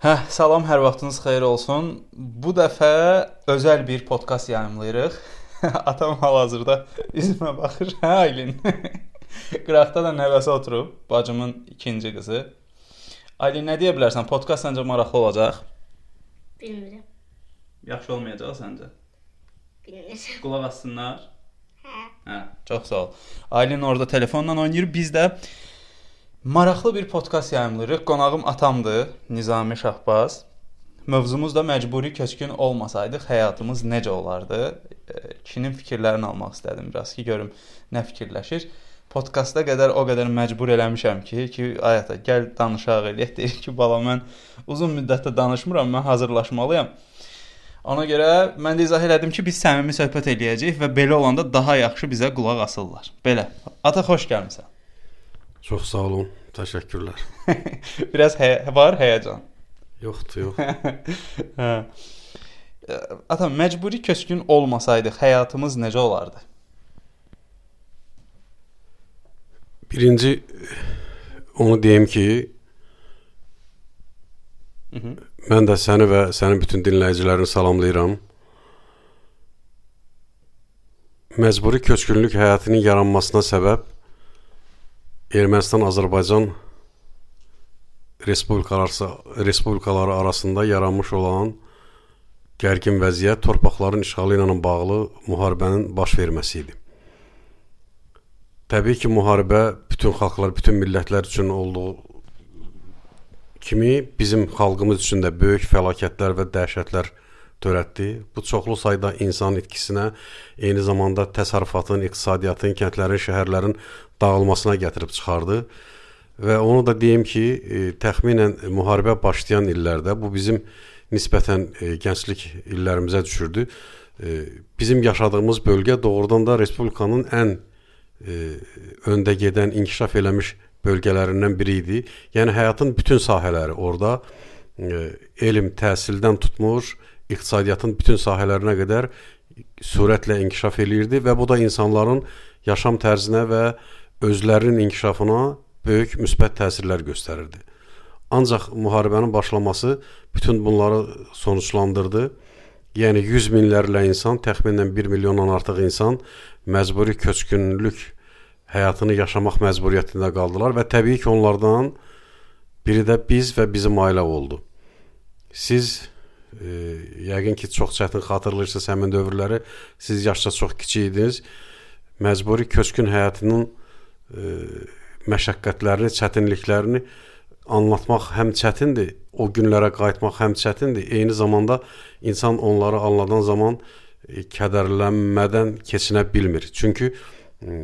Hə, salam, hər vaxtınız xeyir olsun. Bu dəfə özəl bir podkast yayımlayırıq. Atam hal-hazırda üzümə baxır. Hə, Aylin. Qıraqda da nəvəsi oturub, bacımın ikinci qızı. Aylin, nə deyə bilərsən? Podkast səncə maraqlı olacaq? Bilmirəm. Yaxşı olmayacaq səncə? Bilmirəm. Qulaq assınlar. Hə. Hə, çox sağ ol. Aylin orada telefonla oynayır. Biz də maraqlı bir podkast yayımlayırıq. Qonağım atamdır, Nizami Şahbaz. Mövzumuz da məcburi köçkün olmasaydıq həyatımız necə olardı? E, Kinin fikirlərini almaq istədim biraz ki, görüm nə fikirləşir. Podkastda qədər o qədər məcbur eləmişəm ki, ki ayata gəl danışaq eləyək deyir ki, bala mən uzun müddətdə danışmıram, mən hazırlaşmalıyam. Ona görə mən də izah elədim ki, biz səmimi söhbət eləyəcəyik və belə olanda daha yaxşı bizə qulaq asırlar. Belə. Ata xoş gəlmisən. Çox sağ olun. Təşəkkürlər. Biraz həyə var həyəcan. Yoxdur, yox. Hə. Ata məcburi köçkün olmasaydıq həyatımız necə olardı? Birinci onu deyim ki, Mhm. mən də səni və sənin bütün dinləyicilərini salamlayıram. Məcburi köçkünlük həyatının yaranmasına səbəb Ermənistan-Azərbaycan respublikaları respublikaları arasında yaranmış olan gərgin vəziyyət torpaqların işğalı ilə bağlı müharibənin baş verməsi idi. Təbii ki, müharibə bütün xalqlar, bütün millətlər üçün olduğu kimi bizim xalqımız üçün də böyük fəlakətlər və dəhşətlər törətdi. Bu çoxlu sayda insan itkisinə, eyni zamanda təsərrüfatın, iqtisadiyyatın, kəndlərin, şəhərlərin dağılmasına gətirib çıxardı. Və onu da deyim ki, e, təxminən müharibə başlayan illərdə bu bizim nisbətən e, gənclik illərimizə düşürdü. E, bizim yaşadığımız bölgə doğrudan da respublikanın ən e, öndə gedən, inkişaf eləmiş bölgələrindən biri idi. Yəni həyatın bütün sahələri orada e, elm, təhsildən tutmuş, iqtisadiyyatın bütün sahələrinə qədər sürətlə inkişaf eləyirdi və bu da insanların yaşam tərzinə və özlərinin inkişafına böyük müsbət təsirlər göstərirdi. Ancaq müharibənin başlaması bütün bunları sonuçlandırdı. Yəni 100 minlərlə insan, təxminən 1 milyondan artıq insan məcburi köçkünlük həyatını yaşamaq məcburiyyətində qaldılar və təbii ki, onlardan biri də biz və bizim ailə oldu. Siz e, yəqin ki, çox çətin xatırlayırsınız həmin dövrləri. Siz yaşca çox kiçik idiniz. Məcburi köçkün həyatının e, məşəqqətlərini, çətinliklərini anlatmaq həm çətindir, o günlərə qayıtmaq həm çətindir. Eyni zamanda insan onları anladan zaman e, kədərlənmədən keçinə bilmir. Çünki e,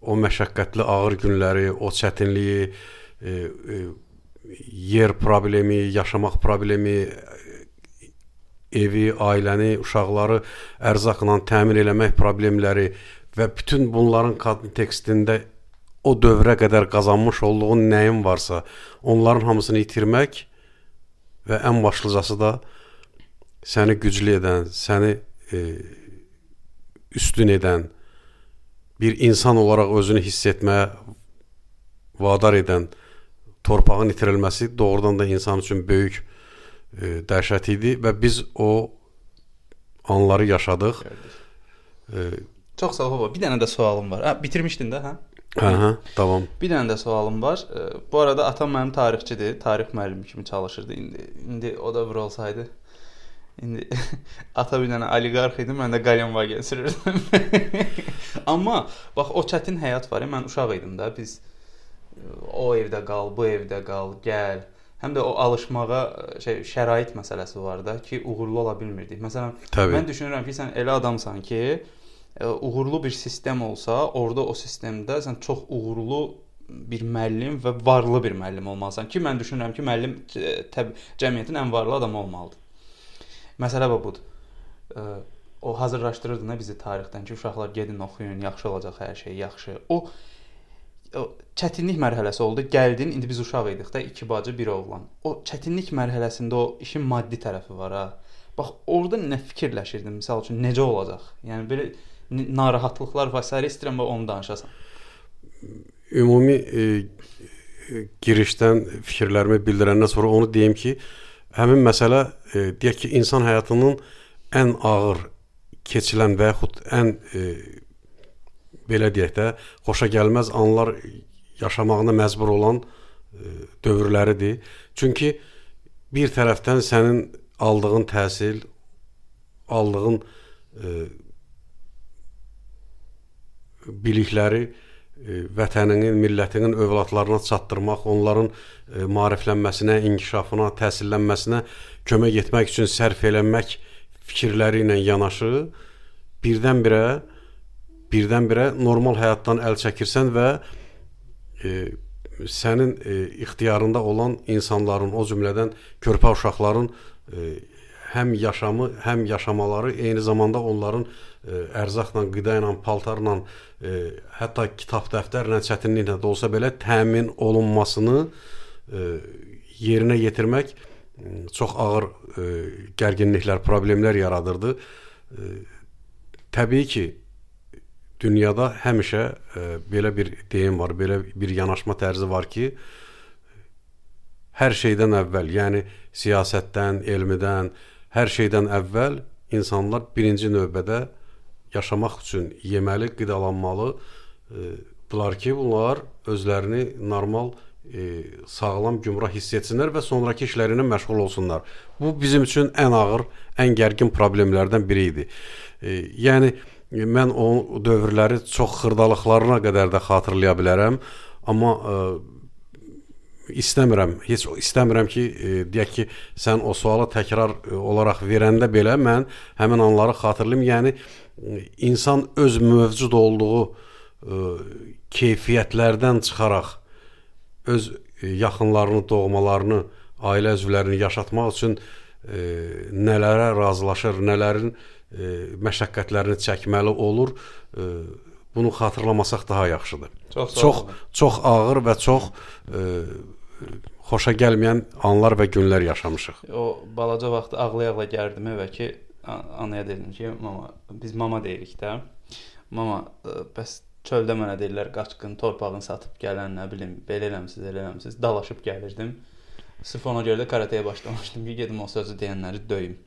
o məşəqqətli ağır günləri, o çətinliyi, e, e, yer problemi, yaşamaq problemi, evi, ailəni, uşaqları ərzaqla təmin eləmək problemləri və bütün bunların kontekstində o dövrə qədər qazanmış olduğun nəyin varsa, onların hamısını itirmək və ən başlıcası da səni güclü edən, səni e, üstün edən, bir insan olaraq özünü hiss etməyə vadar edən torpağın itirilməsi doğrudan da insan üçün böyük e, dəhşət idi və biz o anları yaşadıq. E, Çox sağ ol baba. Bir dənə də sualım var. Hə, bitirmişdin də, hə? Hə, hə, tamam. Bir dənə də sualım var. E, bu arada atam mənim tarixçidir. Tarix müəllimi kimi çalışırdı. İndi indi o da bir olsaydı. İndi ata bir dənə oliqarx idi, mən də Qalenvagen sürürdüm. Amma bax o çətin həyat var. Mən uşaq idim də. Biz o evdə qal, bu evdə qal, gəl. Həm də o alışmağa şey şərait məsələsi var da ki, uğurlu ola bilmirdik. Məsələn, Təbii. mən düşünürəm ki, sən elə adamsan ki, ə, uğurlu bir sistem olsa, orada o sistemdə sən çox uğurlu bir müəllim və varlı bir müəllim olmalısan ki, mən düşünürəm ki, müəllim ə, təb cəmiyyətin ən varlı adamı olmalıdır. Məsələ bu budur. O hazırlaşdırırdı nə bizi tarixdən ki, uşaqlar gedin oxuyun, yaxşı olacaq hər şey, yaxşı. O çətinlik mərhələsi oldu. Gəldin, indi biz uşaq idik də, iki bacı, bir oğlan. O çətinlik mərhələsində o işin maddi tərəfi var ha. Bax, orada nə fikirləşirdin? Məsəl üçün necə olacaq? Yəni belə narahatlıqlar və s. istəyirəm və onu danışasan. Ümumi e, e, girişdən fikirlərimi bildirəndən sonra onu deyim ki, həmin məsələ e, deyək ki, insan həyatının ən ağır keçilən və yaxud ən e, belə deyək də xoşa gəlməz anlar yaşamağına məcbur olan e, dövrləridir. Çünki bir tərəfdən sənin aldığın təhsil, aldığın e, bilikləri e, vətəninin, millətinin övladlarına çatdırmaq, onların maariflənməsinə, inkişafına, təhsillənməsinə kömək etmək üçün sərf eləmək fikirləri ilə yanaşı birdən-birə birdən-birə normal həyatdan əl çəkirsən və e, sənin e, ixtiyarında olan insanların, o cümlədən körpə uşaqların e, həm yaşamı, həm yaşamaları, eyni zamanda onların e, ərzaqla, qida ilə, paltarla, e, hətta kitab dəftərlə çətinliklə də olsa belə təmin olunmasını e, yerinə yetirmək çox ağır e, gərginliklər, problemlər yaradırdı. E, təbii ki, dünyada həmişə e, belə bir deyim var, belə bir yanaşma tərzi var ki, hər şeydən əvvəl, yəni siyasətdən, elmdən, hər şeydən əvvəl insanlar birinci növbədə yaşamaq üçün yeməli, qidalanmalı e,dılar ki, bunlar özlərini normal e, sağlam gümrah hiss etsinlər və sonrakı işlərinə məşğul olsunlar. Bu bizim üçün ən ağır, ən gərgin problemlərdən biri idi. E, yəni mən o dövrləri çox xırdalıqlarına qədər də xatırlaya bilərəm, amma e, istəmirəm, heç istəmirəm ki, e, deyək ki, sən o sualı təkrar e, olaraq verəndə belə mən həmin anları xatırlayım. Yəni e, insan öz mövcud olduğu e, keyfiyyətlərdən çıxaraq öz e, yaxınlarını, doğmalarını, ailə üzvlərini yaşatmaq üçün e, nələrə razılaşır, nələrin e, məşəqqətlərini çəkməli olur. E, bunu xatırlamasaq daha yaxşıdır. Çox çox çox ağır və çox e, xoşa gəlməyən anlar və günlər yaşamışıq. O balaca vaxtı ağlaya-ağlaya gəldim evə ki, anaya dedim ki, mama, biz mama deyirik də. Mama, bəs çöldə mənə deyirlər qaçqın, torpağını satıb gələn, nə bilim, belə eləmisiz, elə eləmisiz. Dalaşıb gəlirdim. Sırf ona görə də karateyə başlamışdım ki, gedim o sözü deyənləri döyüm.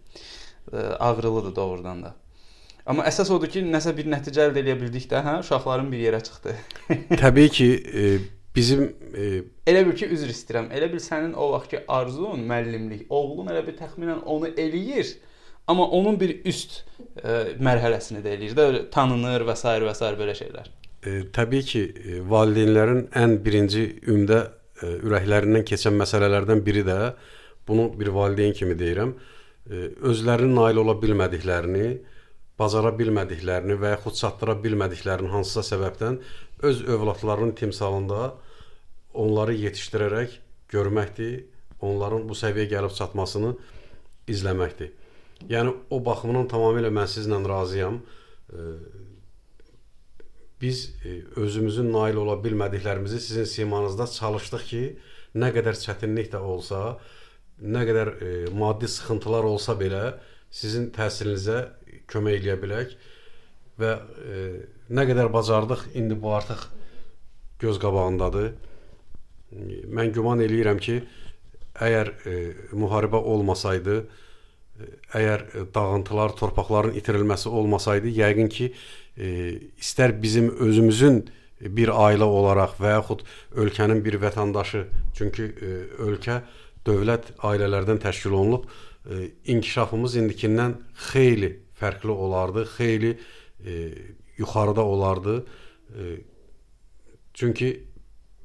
Ağrılıdır doğrudan da. Amma əsas odur ki, nəsə bir nəticə əldə edə bildik də, hə, uşaqların bir yerə çıxdı. Təbii ki, e, bizim e, elə bil ki, üzr istəyirəm. Elə bil sənin o vaxtki arzun müəllimlik, oğlun elə bir təxminən onu eləyir. Amma onun bir üst ə, mərhələsini də eləyir də, tanınır və s. və s. belə şeylər. E, təbii ki, e, valideynlərin ən birinci ümdə e, ürəklərindən keçən məsələlərdən biri də bunu bir valideyn kimi deyirəm, e, özlərinin nail ola bilmədiklərini, bacara bilmədiklərini və yaxud çatdıra bilmədiklərini hansısa səbəbdən öz övladlarının timsalında onları yetişdirərək görməkdir, onların bu səviyyəyə gəlib çatmasını izləməkdir. Yəni o baxımdan tamamilə mən sizlə razıyam. Biz e, özümüzün nail ola bilmədiklərimizi sizin simanızda çalışdıq ki, nə qədər çətinlik də olsa, nə qədər e, maddi sıxıntılar olsa belə sizin təhsilinizə kömək eləyə bilək və e, nə qədər bacardıq, indi bu artıq göz qabağındadır. Mən güman eləyirəm ki, əgər e, müharibə olmasaydı, e, əgər dağıntılar, torpaqların itirilməsi olmasaydı, yəqin ki, e, istər bizim özümüzün bir ailə olaraq və yaxud ölkənin bir vətəndaşı, çünki e, ölkə dövlət ailələrdən təşkil olunub, e, inkişafımız indikindən xeyli fərqli olardı, xeyli e, yuxarıda olardı. E, çünki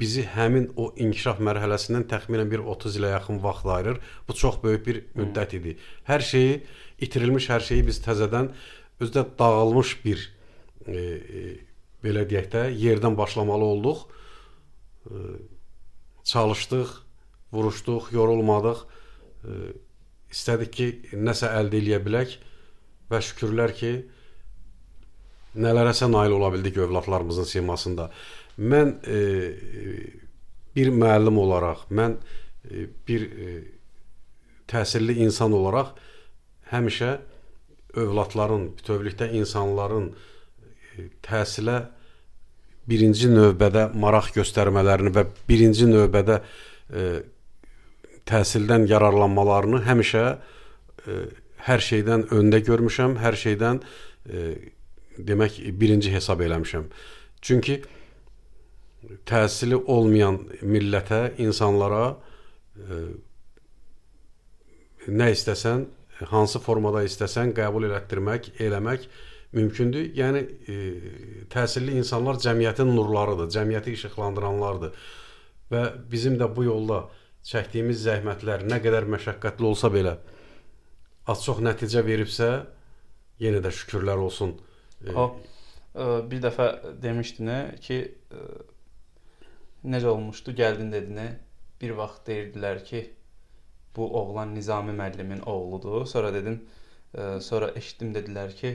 bizi həmin o inkişaf mərhələsindən təxminən bir 30 ilə yaxın vaxt ayırır. Bu çox böyük bir müddət idi. Hər şeyi itirilmiş, hər şeyi biz təzədən özdə dağılmış bir e, e, belə deyək də yerdən başlamalı olduq. E, çalışdıq, vuruşduq, yorulmadıq. İstədik ki, nəsə əldə eləyə bilək və şükürlər ki, nələrəsə nail ola bildik övladlarımızın simasında. Mən e, bir müəllim olaraq, mən e, bir e, təsirli insan olaraq həmişə övladların, bütövlükdə insanların e, təhsilə birinci növbədə maraq göstərmələrini və birinci növbədə e, təhsildən yararlanmalarını həmişə e, hər şeydən öndə görmüşəm, hər şeydən e, demək birinci hesab eləmişəm. Çünki təhsili olmayan millətə, insanlara e, nə istəsən, hansı formada istəsən qəbul elətdirmək, eləmək mümkündür. Yəni e, təhsilli insanlar cəmiyyətin nurlarıdır, cəmiyyəti işıqlandıranlardır. Və bizim də bu yolda çəkdiyimiz zəhmətlər nə qədər məşəqqətli olsa belə az-çox nəticə veribsə, yenə də şükürlər olsun. E, O ə, bir dəfə demişdin ki, ə, necə olmuşdu? Gəldin dedin, bir vaxt deyirdilər ki, bu oğlan Nizami müəllimin oğludur. Sonra dedin, sonra eşitdim dedilər ki,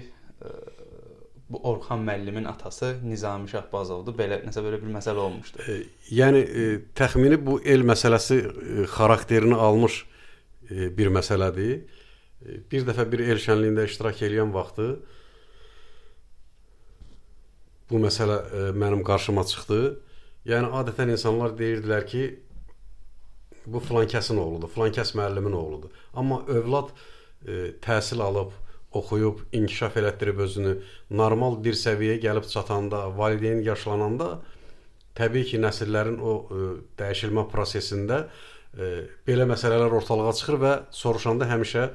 bu Orxan müəllimin atası Nizami Şahbazovdur. Belə nəsə belə bir məsələ olmuşdu. E, yəni e, təxmini bu el məsələsi e, xarakterini almış e, bir məsələdir. E, bir dəfə bir el şənliyində iştirak edən vaxtı bu məsələ e, mənim qarşıma çıxdı. Yəni adətən insanlar deyirdilər ki, bu filan kəsin oğludur, filan kəs müəllimin oğludur. Amma övlad e, təhsil alıb, oxuyub, inkişaf elətdirib özünü normal bir səviyyəyə gəlib çatanda, valideyn yaşlananda təbii ki, nəsillərin o ə, dəyişilmə prosesində ə, belə məsələlər ortalığa çıxır və soruşanda həmişə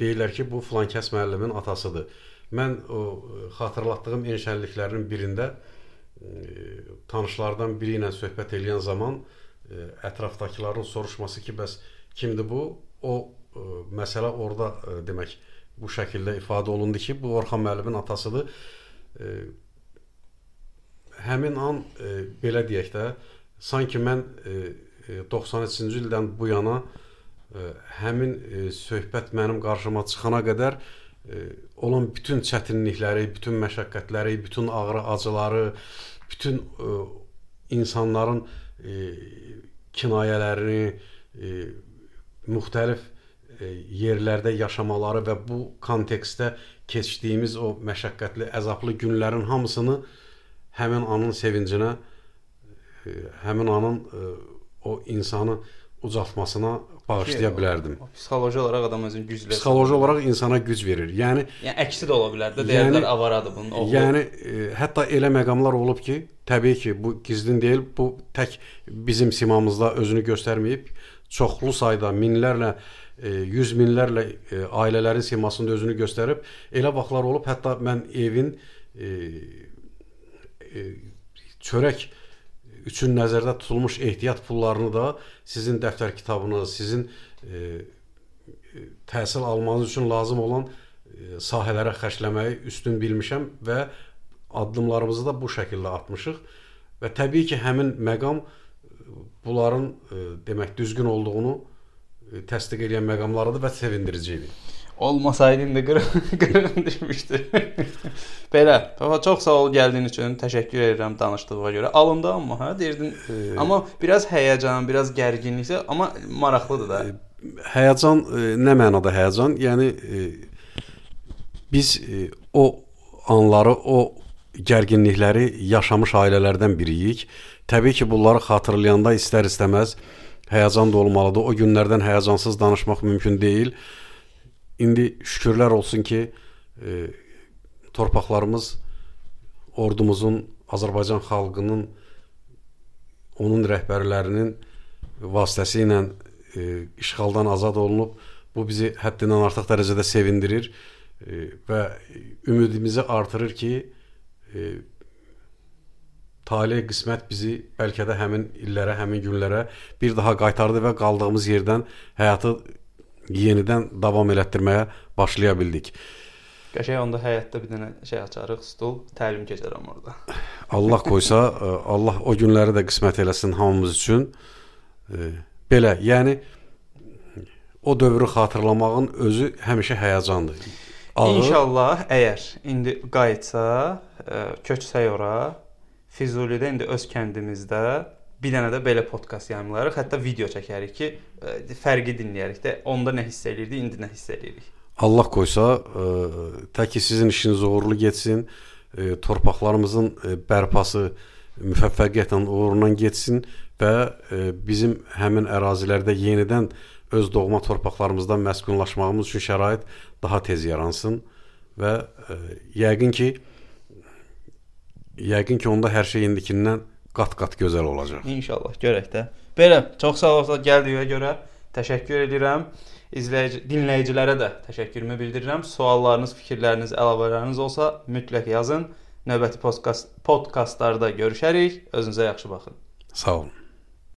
deyirlər ki, bu filan kəs müəllimin atasıdır. Mən o ə, xatırlatdığım enşənliklərin birində ə, tanışlardan biri ilə söhbət edən zaman ə, ətrafdakıların soruşması ki, bəs kimdir bu? O ə, məsələ orada ə, demək bu şəkildə ifadə olundu ki, bu Orxan müəllimin atasıdır. Ə, həmin an e, belə deyək də, sanki mən e, e, 93-cü ildən bu yana e, həmin e, söhbət mənim qarşıma çıxana qədər e, olan bütün çətinlikləri, bütün məşəqqətləri, bütün ağrı, acıları, bütün e, insanların e, kinayələrini, e, müxtəlif e, yerlərdə yaşamaları və bu kontekstdə keçdiyimiz o məşəqqətli, əzablı günlərin hamısını həmin anın sevincinə, e, həmin anın e, o insanı ucaltmasına bağışlaya Ki, bilərdim. O, psixoloji olaraq adam özünü güclü. Psixoloji olaraq insana güc verir. Yəni yəni əksi də ola bilər də. Deyirlər Yəni- avaradır bunun oğlu. Yəni e, hətta elə məqamlar olub ki, təbii ki, bu gizlin deyil, bu tək bizim simamızda özünü göstərməyib, çoxlu sayda minlərlə e, yüz minlərlə e, ailələrin simasında özünü göstərib. Elə vaxtlar olub, hətta mən evin e, e, çörək üçün nəzərdə tutulmuş ehtiyat pullarını da sizin dəftər kitabınız, sizin e, e, təhsil almanız üçün lazım olan e, sahələrə xərcləməyi üstün bilmişəm və addımlarımızı da bu şəkildə atmışıq və təbii ki, həmin məqam e, bunların e, demək düzgün olduğunu e, təsdiq edən məqamlarıdır və sevindirici idi. Olmasaydı indi qırıq qırıq düşmüşdü. Belə, baba çox sağ ol gəldiyin üçün. Təşəkkür edirəm danışdığına görə. Alındı amma hə, deyirdin. Ee, amma biraz həyəcan, biraz gərginlik isə amma maraqlıdır da. Həyəcan e, nə mənada həyəcan? Yəni e, biz e, o anları, o gərginlikləri yaşamış ailələrdən biriyik. Təbii ki, bunları xatırlayanda istər-istəməz həyəcan da olmalıdır. O günlərdən həyəcansız danışmaq mümkün deyil. İndi şükürlər olsun ki, e, torpaqlarımız ordumuzun, Azərbaycan xalqının onun rəhbərlərinin vasitəsilə e, işğaldan azad olunub. Bu bizi həddindən artıq dərəcədə sevindirir e, və ümidimizi artırır ki, e, talih qismət bizi bəlkə də həmin illərə, həmin günlərə bir daha qaytardı və qaldığımız yerdən həyatı yenidən davam elətdirməyə başlaya bildik. Qəşəng onda həyatda bir dənə şey açarıq, stul, təlim keçərəm orada. Allah qoysa, e, Allah o günləri də qismət eləsin hamımız üçün. E, Belə, yəni o dövrü xatırlamağın özü həmişə həyəcandır. Ağır, İnşallah əgər indi qayıtsa, ə, köçsək ora, Füzulidə indi öz kəndimizdə bir dənə də belə podkast yayımlarıq, hətta video çəkərik ki, ə, fərqi dinləyərik də. Onda nə hiss eləyirdik, indi nə hiss eləyirik. Allah qoysa, ə, tək ki sizin işiniz uğurlu getsin, ə, torpaqlarımızın bərpası müvəffəqiyyətlə uğurundan getsin və e, bizim həmin ərazilərdə yenidən öz doğma torpaqlarımızdan məskunlaşmağımız üçün şərait daha tez yaransın və e, yəqin ki yəqin ki onda hər şey indikindən qat-qat gözəl olacaq. İnşallah görək də. Belə, çox sağ olun gəldiyinə görə təşəkkür edirəm. İzləyici, dinləyicilərə də təşəkkürümü bildirirəm. Suallarınız, fikirləriniz, əlavələriniz olsa mütləq yazın. Növbəti podkast podkastlarda görüşərik. Özünüzə yaxşı baxın. Sağ olun.